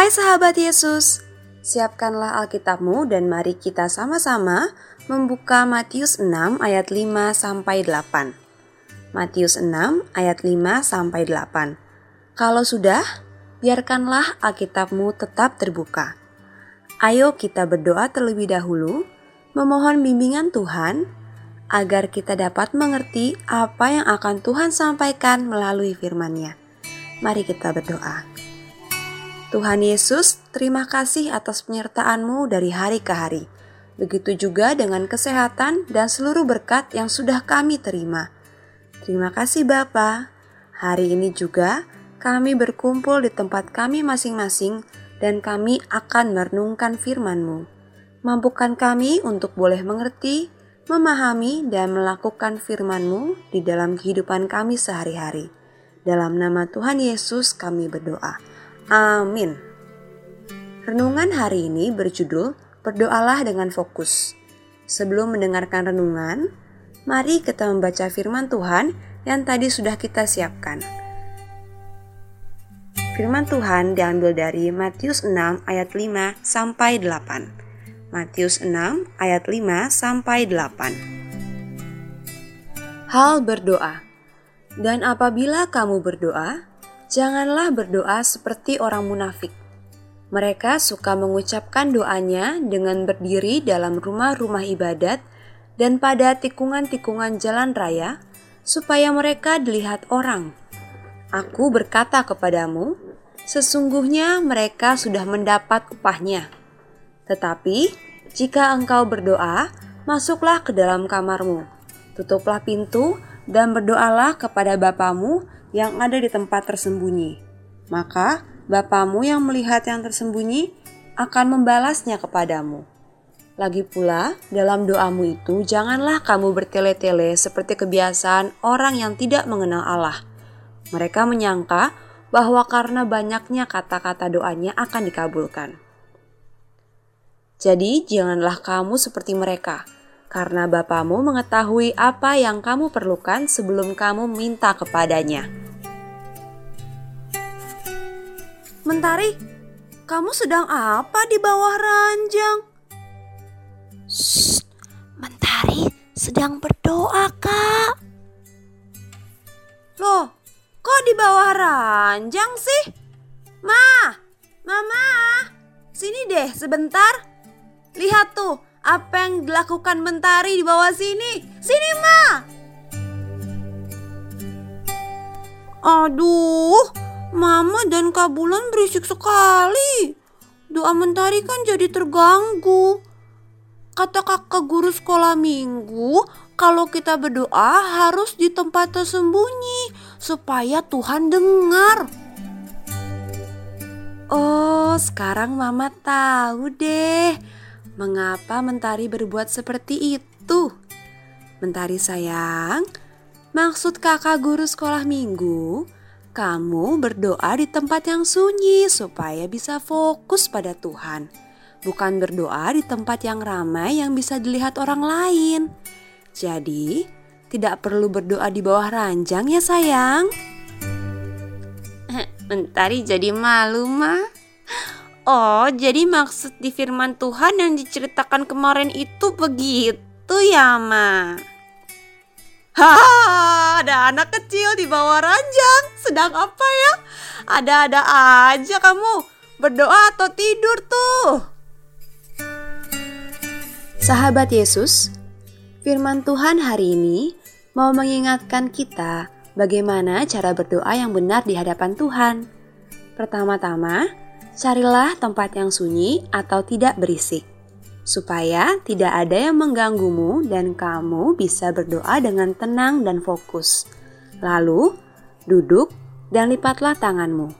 Hai sahabat Yesus, siapkanlah Alkitabmu dan mari kita sama-sama membuka Matius 6 ayat 5 sampai 8. Matius 6 ayat 5 sampai 8. Kalau sudah, biarkanlah Alkitabmu tetap terbuka. Ayo kita berdoa terlebih dahulu, memohon bimbingan Tuhan agar kita dapat mengerti apa yang akan Tuhan sampaikan melalui firman-Nya. Mari kita berdoa. Tuhan Yesus, terima kasih atas penyertaan-Mu dari hari ke hari. Begitu juga dengan kesehatan dan seluruh berkat yang sudah kami terima. Terima kasih Bapa. Hari ini juga kami berkumpul di tempat kami masing-masing dan kami akan merenungkan firman-Mu. Mampukan kami untuk boleh mengerti, memahami, dan melakukan firman-Mu di dalam kehidupan kami sehari-hari. Dalam nama Tuhan Yesus kami berdoa. Amin. Renungan hari ini berjudul Berdoalah dengan fokus. Sebelum mendengarkan renungan, mari kita membaca firman Tuhan yang tadi sudah kita siapkan. Firman Tuhan diambil dari Matius 6 ayat 5 sampai 8. Matius 6 ayat 5 sampai 8. Hal berdoa. Dan apabila kamu berdoa, Janganlah berdoa seperti orang munafik. Mereka suka mengucapkan doanya dengan berdiri dalam rumah-rumah ibadat dan pada tikungan-tikungan jalan raya, supaya mereka dilihat orang. Aku berkata kepadamu, sesungguhnya mereka sudah mendapat upahnya. Tetapi jika engkau berdoa, masuklah ke dalam kamarmu, tutuplah pintu, dan berdoalah kepada Bapamu yang ada di tempat tersembunyi. Maka Bapamu yang melihat yang tersembunyi akan membalasnya kepadamu. Lagi pula, dalam doamu itu janganlah kamu bertele-tele seperti kebiasaan orang yang tidak mengenal Allah. Mereka menyangka bahwa karena banyaknya kata-kata doanya akan dikabulkan. Jadi, janganlah kamu seperti mereka, karena Bapamu mengetahui apa yang kamu perlukan sebelum kamu minta kepadanya. Mentari, kamu sedang apa di bawah ranjang? Shh, Mentari sedang berdoa, Kak. Loh, kok di bawah ranjang sih? Ma, Mama, sini deh sebentar. Lihat tuh, apa yang dilakukan Mentari di bawah sini. Sini, Ma. Aduh, Mama dan Kak Bulan berisik sekali. Doa mentari kan jadi terganggu. Kata kakak guru sekolah minggu, kalau kita berdoa harus di tempat tersembunyi supaya Tuhan dengar. Oh, sekarang Mama tahu deh mengapa Mentari berbuat seperti itu. Mentari sayang, maksud kakak guru sekolah minggu kamu berdoa di tempat yang sunyi supaya bisa fokus pada Tuhan, bukan berdoa di tempat yang ramai yang bisa dilihat orang lain. Jadi, tidak perlu berdoa di bawah ranjang ya sayang. Mentari jadi malu mah. Oh, jadi maksud di firman Tuhan yang diceritakan kemarin itu begitu ya, Ma? Haha, ada anak kecil di bawah ranjang. Sedang apa ya? Ada-ada aja kamu. Berdoa atau tidur tuh? Sahabat Yesus, firman Tuhan hari ini mau mengingatkan kita bagaimana cara berdoa yang benar di hadapan Tuhan. Pertama-tama, carilah tempat yang sunyi atau tidak berisik supaya tidak ada yang mengganggumu dan kamu bisa berdoa dengan tenang dan fokus. Lalu, duduk dan lipatlah tanganmu.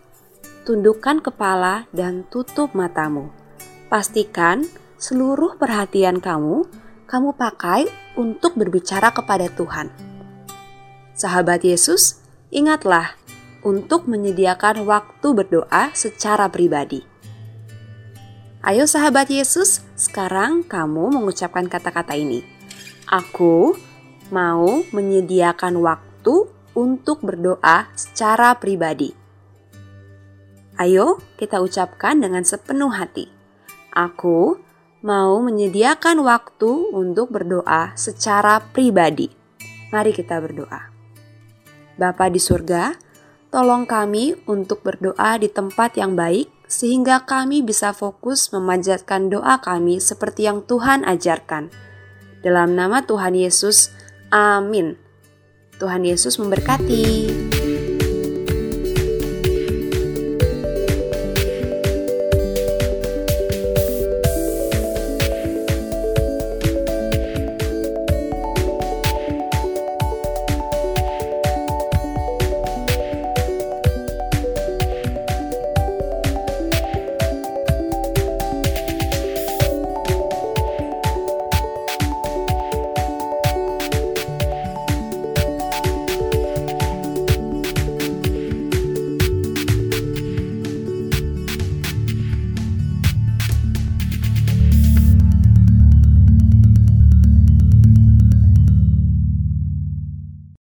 Tundukkan kepala dan tutup matamu. Pastikan seluruh perhatian kamu kamu pakai untuk berbicara kepada Tuhan. Sahabat Yesus, ingatlah untuk menyediakan waktu berdoa secara pribadi. Ayo sahabat Yesus, sekarang kamu mengucapkan kata-kata ini. Aku mau menyediakan waktu untuk berdoa secara pribadi. Ayo kita ucapkan dengan sepenuh hati. Aku mau menyediakan waktu untuk berdoa secara pribadi. Mari kita berdoa. Bapa di surga, tolong kami untuk berdoa di tempat yang baik sehingga kami bisa fokus memanjatkan doa kami seperti yang Tuhan ajarkan. Dalam nama Tuhan Yesus, amin. Tuhan Yesus memberkati.